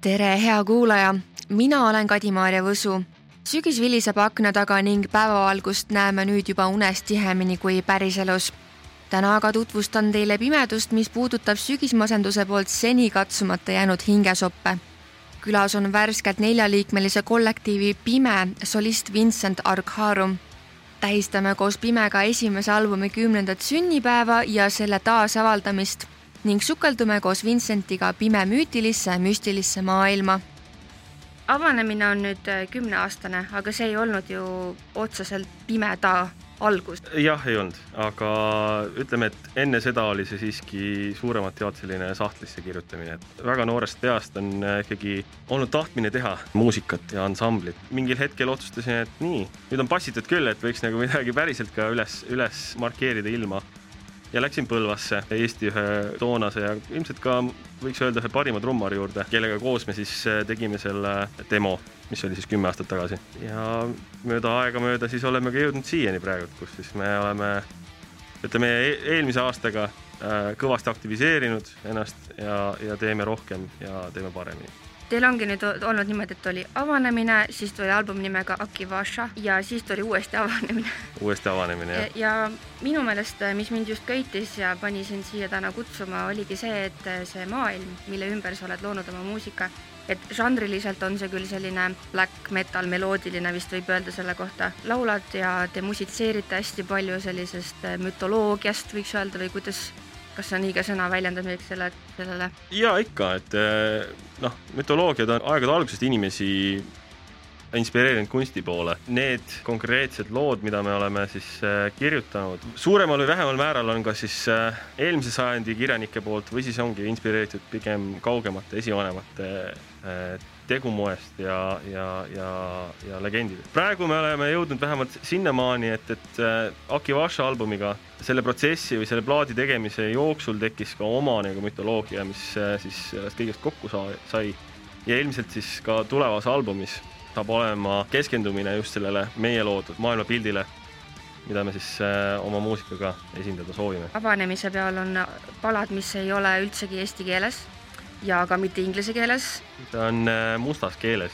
tere, hea kuulaja, mina olen Kadi-Maarja Võsu. sügis viliseb akna taga ning päevavalgust näeme nüüd juba unes tihemini kui päriselus. täna aga tutvustan teile pimedust, mis puudutab sügismasenduse poolt seni katsumata jäänud hingesoppe. külas on värskelt neljaliikmelise kollektiivi Pime solist Vincent Arkharum tähistame koos Pimega esimese albumi kümnendat sünnipäeva ja selle taasavaldamist ning sukeldume koos Vincentiga pime müütilisse müstilisse maailma. avanemine on nüüd äh, kümneaastane, aga see ei olnud ju otseselt pimeda algus. jah, ei olnud, aga ütleme, et enne seda oli see siiski suuremat jaolt selline sahtlisse kirjutamine, et väga noorest peast on äh, ikkagi olnud tahtmine teha muusikat ja ansamblit. mingil hetkel otsustasin, et nii, nüüd on passitud küll, et võiks nagu midagi päriselt ka üles, üles markeerida ilma ja läksin Põlvasse Eesti ühe toonase ja ilmselt ka võiks öelda ühe parima trummari juurde, kellega koos me siis äh, tegime selle demo, mis oli siis kümme aastat tagasi. ja mööda aegamööda siis oleme ka jõudnud siiani praegu, kus siis me oleme ütleme e eelmise aastaga äh, kõvasti aktiviseerinud ennast ja, ja teeme rohkem ja teeme paremini Teil ongi nüüd olnud niimoodi, et oli avanemine, siis tuli album nimega Akivasha ja siis tuli uuesti avanemine. uuesti avanemine, jah. ja minu meelest, mis mind just köitis ja pani sind siia täna kutsuma, oligi see, et see maailm, mille ümber sa oled loonud oma muusika, et žanriliselt on see küll selline black metal meloodiline, vist võib öelda selle kohta. laulad ja te musitseerite hästi palju sellisest mütoloogiast, võiks öelda, või kuidas kas see on õige sõna, väljendab millegi selle, sellele? ja ikka, et eh, noh, mütoloogiad on aegade algusest inimesi inspireerinud kunsti poole. Need konkreetsed lood, mida me oleme siis eh, kirjutanud, suuremal või vähemal määral on ka siis eh, eelmise sajandi kirjanike poolt või siis ongi inspireeritud pigem kaugemate esivanemate tegumoest ja, ja, ja, ja legendidest. praegu me oleme jõudnud vähemalt sinnamaani, et, et äh, Aki Vaša albumiga selle protsessi või selle plaadi tegemise jooksul tekkis ka oma nagu mütoloogia, mis äh, siis sellest kõigest kokku sa sai. ja ilmselt siis ka tulevas albumis saab olema keskendumine just sellele meie loodud maailmapildile mida me siis äh, oma muusikaga esindada soovime. avanemise peal on palad, mis ei ole üldsegi eesti keeles ja ka mitte inglise keeles. see on äh, mustas keeles.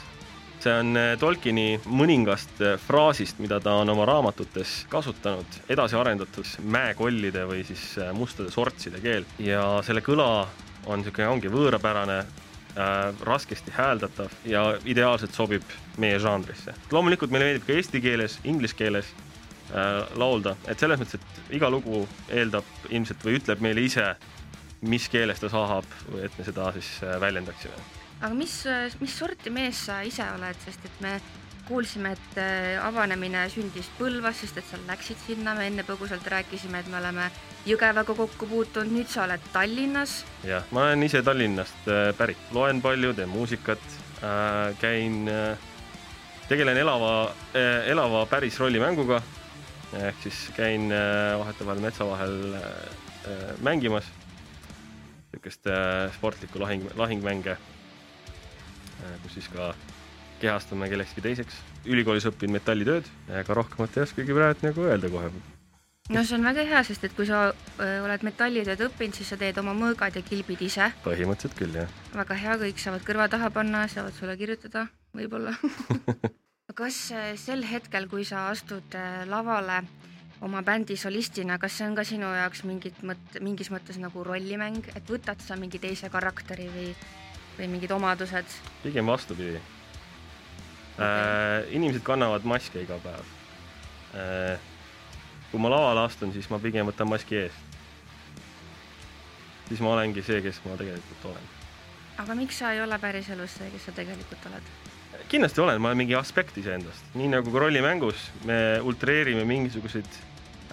see on äh, Tolkieni mõningast äh, fraasist, mida ta on oma raamatutes kasutanud, edasi arendatud mäekollide või siis mustade sortside keel ja selle kõla on niisugune, ongi võõrapärane äh,, raskesti hääldatav ja ideaalselt sobib meie žanrisse. loomulikult meile meeldib ka eesti keeles, inglise keeles äh, laulda, et selles mõttes, et iga lugu eeldab ilmselt või ütleb meile ise mis keeles ta saab et me seda siis äh, väljendaksime. aga mis, mis sorti mees sa ise oled, sest et me kuulsime, et äh, avanemine sündis Põlvas, sest et sa läksid sinna, me enne põgusalt rääkisime, et me oleme Jõgevaga kokku puutunud, nüüd sa oled Tallinnas. jah, ma olen ise Tallinnast äh, pärit, loen palju, teen muusikat, käin, tegelen elava, elava päris rollimänguga. Ehk siis käin vahetevahel metsa vahel mängimas niisugust äh, sportlikku lahing, lahingmänge, äh, kus siis ka kehastume kellekski teiseks. ülikoolis õpin metallitööd, ega rohkemat ei oskagi praegu nagu öelda kohe. no see on väga hea, sest et kui sa öö, oled metallitööd õppinud, siis sa teed oma mõõgad ja kilbid ise. põhimõtteliselt küll, jah. väga hea, kõik saavad kõrva taha panna, saavad sulle kirjutada, võib-olla kas sel hetkel, kui sa astud lavale oma bändi solistina, kas see on ka sinu jaoks mingit mõt-, mingis mõttes nagu rollimäng, et võtad sa mingi teise karakteri või, või mingid omadused? pigem vastupidi okay.. Äh, inimesed kannavad maske iga päev äh,. kui ma lavale astun, siis ma pigem võtan maski ees. siis ma olengi see, kes ma tegelikult olen. aga miks sa ei ole päriselus see, kes sa tegelikult oled? Kindlasti olen, ma olen mingi aspekt iseendast, nii nagu ka rollimängus me ultreerime mingisuguseid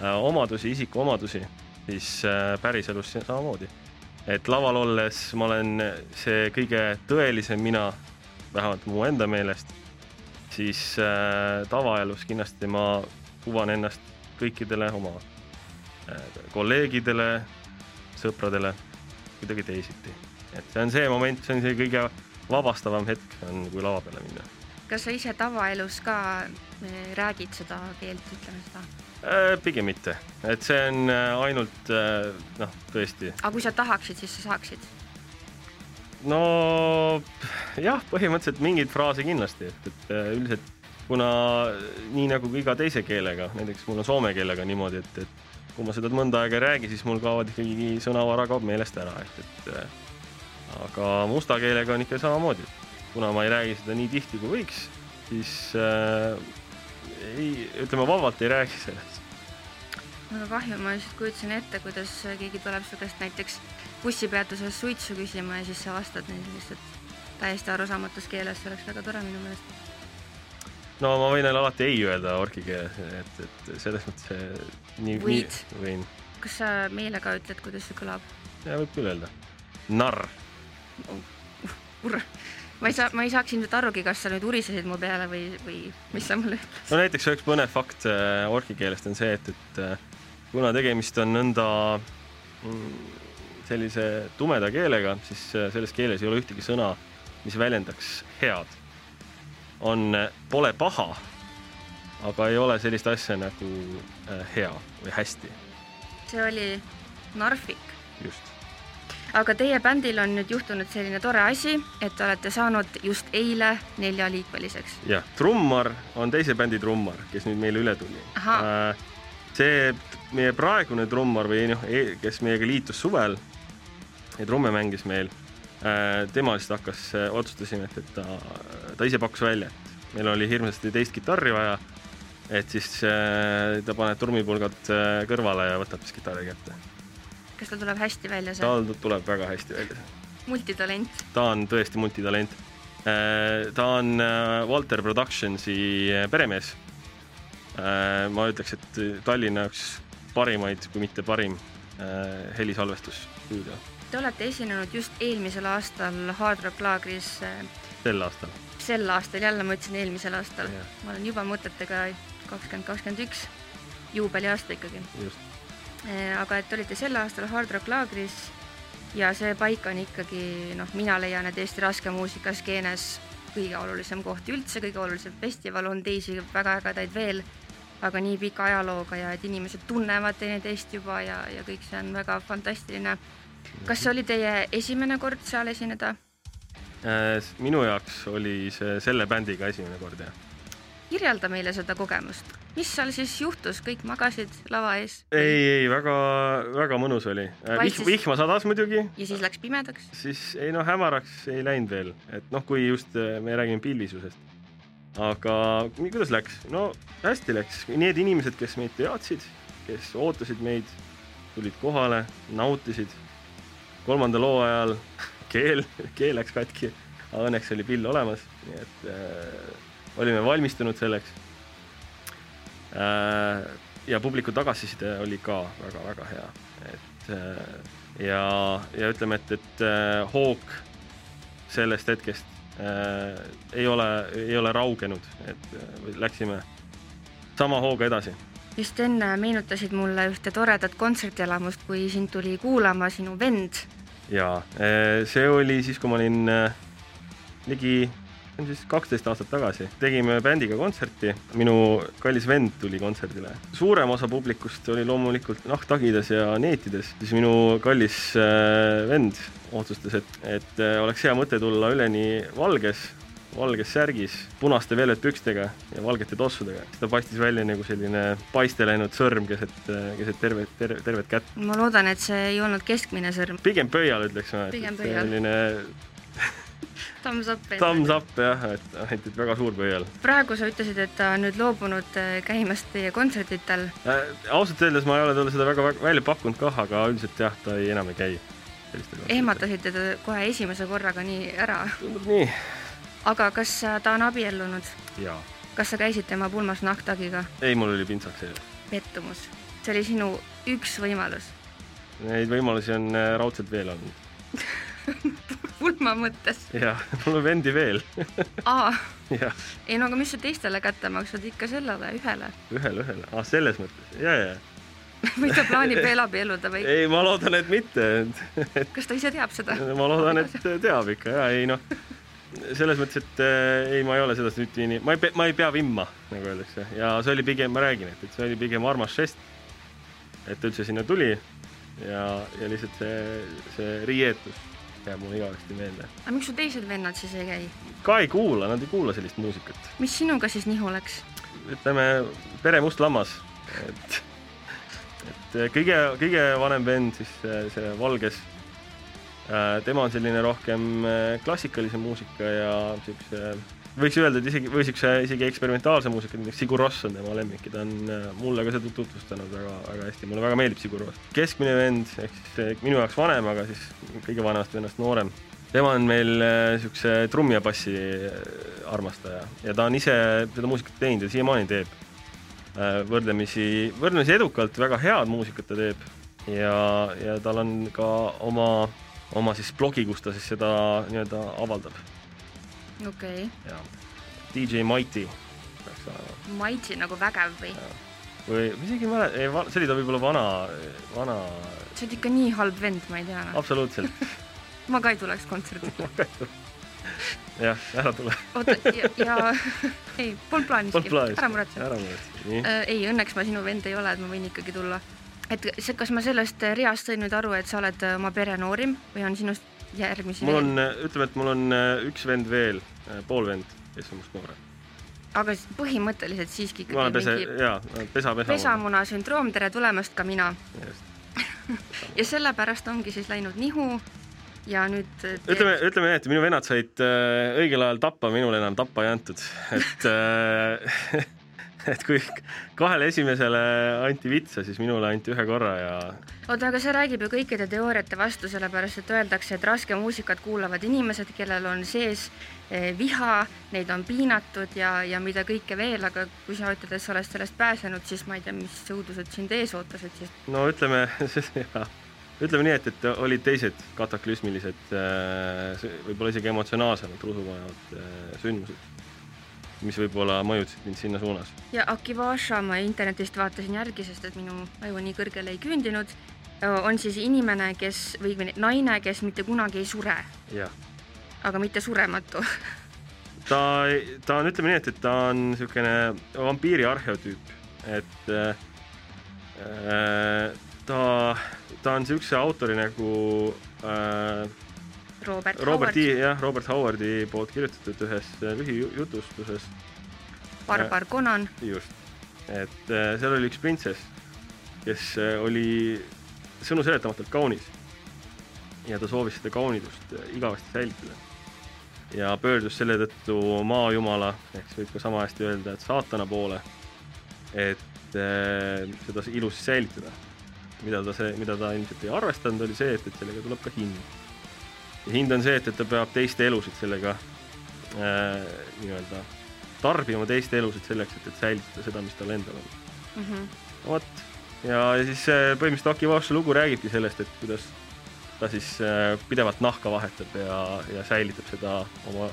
äh, omadusi, isikuomadusi, siis äh, päriselus samamoodi. et laval olles ma olen see kõige tõelisem mina, vähemalt mu enda meelest, siis äh, tavaelus kindlasti ma kuvan ennast kõikidele oma kolleegidele, sõpradele kuidagi teisiti. et see on see moment, see on see kõige vabastavam hetk on, kui lava peale minna. kas sa ise tavaelus ka eh, räägid seda keelt, ütleme seda? Äh, pigem mitte, et see on äh, ainult äh, noh, tõesti. aga kui sa tahaksid, siis sa saaksid? no jah, põhimõtteliselt mingeid fraase kindlasti, et, et üldiselt kuna nii nagu iga teise keelega, näiteks mul on soome keelega niimoodi, et, et kui ma seda mõnda aega ei räägi, siis mul kaovad ikkagi sõnavara kaob meelest ära, et, et aga musta keelega on ikka samamoodi. kuna ma ei räägi seda nii tihti, kui võiks, siis äh, ei, ütleme vabalt ei räägi sellest. väga kahju, ma lihtsalt kujutasin ette, kuidas keegi tuleb su käest näiteks bussipeatuses suitsu küsima ja siis sa vastad neile lihtsalt täiesti arusaamatus keeles, see oleks väga tore minu meelest. no ma võin neile alati ei öelda orki keeles, et, et selles mõttes nii, võid? võin. kas sa meelega ütled, kuidas see kõlab? ja võib küll öelda. narr ma ei saa, ma ei saaks ilmselt arugi, kas sa nüüd urisesid mu peale või, või mis sa mulle ütlesid. no näiteks üks põnev fakt äh, orki keelest on see, et, et äh, kuna tegemist on nõnda mm, sellise tumeda keelega, siis äh, selles keeles ei ole ühtegi sõna, mis väljendaks head. on, pole paha, aga ei ole sellist asja nagu hea või hästi. see oli Narvik. just aga teie bändil on nüüd juhtunud selline tore asi, et te olete saanud just eile neljaliikmeliseks. jah, trummar on teise bändi trummar, kes nüüd meile üle tuli. Äh, see meie praegune trummar või noh, kes meiega liitus suvel ja trumme mängis meil, äh, tema lihtsalt hakkas, äh, otsustasime, et, et ta, ta ise pakkus välja, et meil oli hirmsasti teist kitarri vaja, et siis ta paneb trummipulgad kõrvale ja võtab siis kitarri kätte kas tal tuleb hästi välja see? tal tuleb väga hästi välja. multitalent. ta on tõesti multitalent. Äh, ta on äh, Walter Productionsi äh, peremees. ma ütleks, et Tallinna üks parimaid, kui mitte parim helisalvestusstuudio. Te olete esinenud just eelmisel aastal Hard Rock laagris. sel aastal. sel aastal, jälle ma ütlesin eelmisel aastal. ma olen juba mõtetega kakskümmend, kakskümmend üks, juubeliaasta ikkagi. just aga et olite sel aastal Hard Rock laagris ja see paik on ikkagi noh, mina leian, et Eesti raskemuusika skeenes kõige olulisem koht üldse, kõige olulisem festival, on teisi väga ägedaid veel, aga nii pika ajalooga ja et inimesed tunnevad teineteist juba ja, ja kõik see on väga fantastiline. kas see oli teie esimene kord seal esineda? Äh, minu jaoks oli see selle bändiga esimene kord, jah kirjelda meile seda kogemust, mis seal siis juhtus, kõik magasid lava ees? ei, ei väga, väga mõnus oli. Äh, vihm, vihma sadas muidugi. ja siis läks pimedaks? siis ei no hämaraks ei läinud veel, et noh, kui just äh, me räägime pilvisusest. aga kuidas läks? no hästi läks, need inimesed, kes meid teadsid, kes ootasid meid, tulid kohale, nautisid. kolmanda loo ajal keel, keel läks katki, aga õnneks oli pill olemas, nii et äh, olime valmistunud selleks. Äh, ja publiku tagasiside oli ka väga-väga hea, et äh, ja, ja ütleme, et, et äh, hoog sellest hetkest äh, ei ole, ei ole raugenud, et läksime sama hooga edasi. just enne meenutasid mulle ühte toredat kontserdielamust, kui sind tuli kuulama sinu vend. jaa, see oli siis, kui ma olin ligi see on siis kaksteist aastat tagasi. tegime bändiga kontserti, minu kallis vend tuli kontserdile. suurem osa publikust oli loomulikult nahktagides ja neetides, siis minu kallis äh, vend otsustas, et, et äh, oleks hea mõte tulla üleni valges, valges särgis, punaste velvetpükstega ja valgete tossudega. ta paistis välja nagu selline paiste läinud sõrm keset, äh, keset tervet, tervet, tervet kätt. ma loodan, et see ei olnud keskmine sõrm. pigem pöial, ütleks ma. pigem pöial. selline Thumbs up. Thumbs up jah, et et väga suur pöial. praegu sa ütlesid, et ta on nüüd loobunud äh, käimast teie kontserditel äh,. ausalt öeldes ma ei ole talle seda väga, väga välja pakkunud kah, aga üldiselt jah, ta ei, enam ei käi. ehmatasite ta kohe esimese korraga nii ära? tundub nii. aga kas ta on abiellunud? jaa. kas sa käisid tema pulmas nahktagiga? ei, mul oli pintsak seljas. pettumus. see oli sinu üks võimalus? Neid võimalusi on äh, raudselt veel olnud pulma mõttes? jah, mul on vendi veel. Aa, ei no aga mis sa teistele kätte maksad, ikka sellele ühele? ühele, ühele, aa selles mõttes, ja, ja või ta plaanib veel abielluda või? ei, ma loodan, et mitte. Kas ta ise teab seda? ma loodan, et teab ikka. Ja ei noh, selles mõttes, et äh, ei, ma ei ole seda nüüd nii, ma ei pea, ma ei pea vimma, nagu öeldakse, ja see oli pigem, ma räägin, et, et see oli pigem armas žest. et üldse sinna tuli. Ja, ja lihtsalt see, see riietus jääb mulle igavesti meelde. aga miks su teised vennad siis ei käi? ka ei kuula, nad ei kuula sellist muusikat. mis sinuga siis nihu läks? ütleme, pere must lammas, et, et kõige, kõige vanem vend siis see Valges, tema on selline rohkem klassikalise muusika ja siukse võiks öelda, et isegi, või siukse isegi eksperimentaalse muusika, näiteks Sigur Ross on tema lemmik ja ta on äh, mulle ka seda tutvustanud väga, väga hästi, mulle väga meeldib Sigur Ross. keskmine vend, ehk siis äh, minu jaoks vanem, aga siis kõige vanemast vennast noorem. tema on meil äh, siukse trummi ja bassi armastaja ja ta on ise seda muusikat teinud ja siiamaani teeb. võrdlemisi, võrdlemisi edukalt, väga head muusikat ta teeb ja, ja tal on ka oma, oma siis blogi, kus ta siis seda nii-öelda avaldab okei okay.. DJ Mighty peaks olema. Mighty nagu vägev või? või isegi ei mäleta, see oli ta võib-olla vana, vana. sa oled ikka nii halb vend, ma ei tea absoluutselt ma ka ei tuleks kontserdile jah, ära tule. oota, ja, ja ei, polnud plaaniski. ära muretse. ära muretse, nii äh,. ei, õnneks ma sinu vend ei ole, et ma võin ikkagi tulla. et see, kas ma sellest reast sain nüüd aru, et sa oled oma pere noorim või on sinust järgmisi mul on, ütleme, et mul on äh, üks vend veel, äh, pool vend, kes on must noorem. aga põhimõtteliselt siiski ma olen pese, jaa, pesa, pesa. pesamuna sündroom, tere tulemast ka mina. ja sellepärast ongi siis läinud nihu ja nüüd teed... ütleme, ütleme nii, et minu vennad said äh, õigel ajal tappa, minul enam tappa ei antud, et äh, et kui kahele esimesele anti vitsa, siis minule anti ühe korra ja. oota, aga see räägib ju kõikide teooriate vastu, sellepärast et öeldakse, et raske muusikat kuulavad inimesed, kellel on sees eh, viha, neid on piinatud ja, ja mida kõike veel, aga kui sa ütled, et sa oled sellest pääsenud, siis ma ei tea, mis õudused sind ees ootasid siis. no ütleme, ütleme nii, et, et olid teised kataklüsmilised, eh, võib-olla isegi emotsionaalsemad, rusupanevad eh, sündmused mis võib-olla mõjutasid mind sinna suunas. ja Akivasha ma internetist vaatasin järgi, sest et minu aju nii kõrgele ei küündinud, on siis inimene, kes või, või naine, kes mitte kunagi ei sure. aga mitte surematu ta, ta on, ütleme nii, et, et ta on niisugune vampiiri arheotüüp, et äh, ta, ta on niisuguse autori nagu äh, Robert, Robert Howard. jah, Robert Howardi poolt kirjutatud ühes äh, lühijutustuses. Barbar Conan. just, et äh, seal oli üks printsess, kes äh, oli sõnu seletamatult kaunis. ja ta soovis seda kaunidust igavesti säilitada. ja pöördus selle tõttu maajumala, ehk siis võib ka sama hästi öelda, et saatana poole, et seda ilu siis säilitada. mida ta see, mida ta ilmselt ei arvestanud, oli see, et, et sellega tuleb ka hind ja hind on see, et, et ta peab teiste elusid sellega äh, nii-öelda tarbima teiste elusid selleks, et, et säilitada seda, mis tal endal on. Mm -hmm.. vot, ja, ja siis äh, põhimõtteliselt Aki Vaosse lugu räägibki sellest, et kuidas ta siis äh, pidevalt nahka vahetab ja, ja säilitab seda oma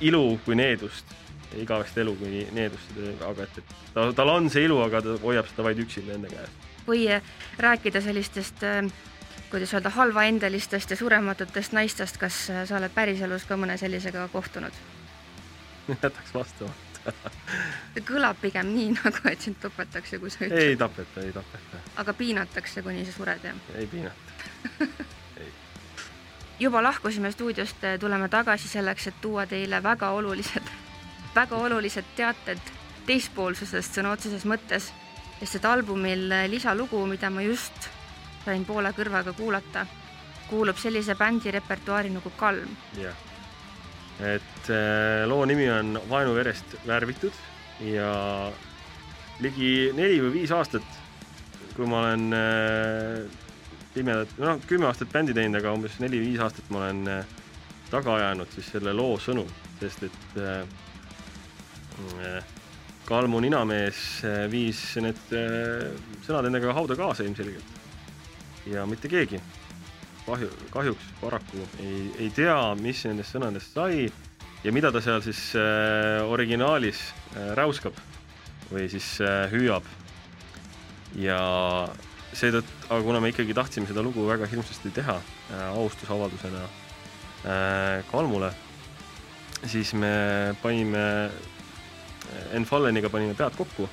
ilu kui needust igavest elu kui needust, aga et, et ta, tal on see ilu, aga ta hoiab seda vaid üksinda enda käes. või äh, rääkida sellistest äh kuidas öelda, halvaendelistest ja surematutest naistest, kas sa oled päriselus ka mõne sellisega kohtunud? jätaks vastamata kõlab pigem nii, nagu et sind tapetakse, kui sa ütled. ei tapeta, ei tapeta. aga piinatakse, kuni sa sured, jah? ei piinata ei. juba lahkusime stuudiost, tuleme tagasi selleks, et tuua teile väga olulised, väga olulised teated teispoolsusest sõna otseses mõttes, sest et albumil lisalugu, mida ma just sain poole kõrvaga kuulata, kuulub sellise bändi repertuaari nagu Kalm. jah, et äh, loo nimi on Vaenuverest värvitud ja ligi neli või viis aastat, kui ma olen äh, pimedat, noh, kümme aastat bändi teinud, aga umbes neli-viis aastat ma olen äh, taga ajanud siis selle loo sõnu, sest et äh, Kalmu ninamees viis need äh, sõnad endaga hauda kaasa ilmselgelt ja mitte keegi kahju, kahjuks paraku ei, ei tea, mis nendest sõnadest sai ja mida ta seal siis äh, originaalis äh, räuskab või siis äh, hüüab. ja seetõttu, aga kuna me ikkagi tahtsime seda lugu väga hirmsasti teha äh, austusavaldusena äh, Kalmule, siis me panime äh, Enfalleniga panime pead kokku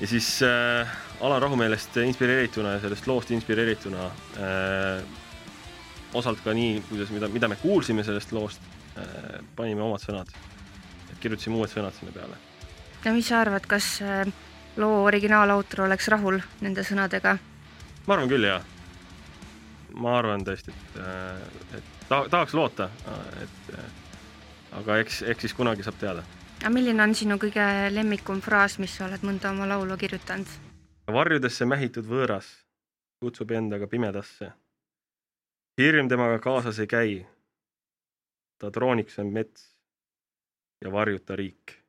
ja siis äh, Alar Rahumeelest inspireerituna ja sellest loost inspireerituna äh, osalt ka nii, kuidas, mida, mida me kuulsime sellest loost, panime omad sõnad, kirjutasime uued sõnad sinna peale. no mis sa arvad, kas loo originaalautor oleks rahul nende sõnadega? ma arvan küll, jaa. ma arvan tõesti, et, et ta, tahaks loota, et aga eks, eks siis kunagi saab teada. aga milline on sinu kõige lemmikum fraas, mis sa oled mõnda oma laulu kirjutanud? Varjudesse mähitud võõras kutsub endaga pimedasse. hirm temaga kaasas ei käi. ta trooniks on mets ja varjuta riik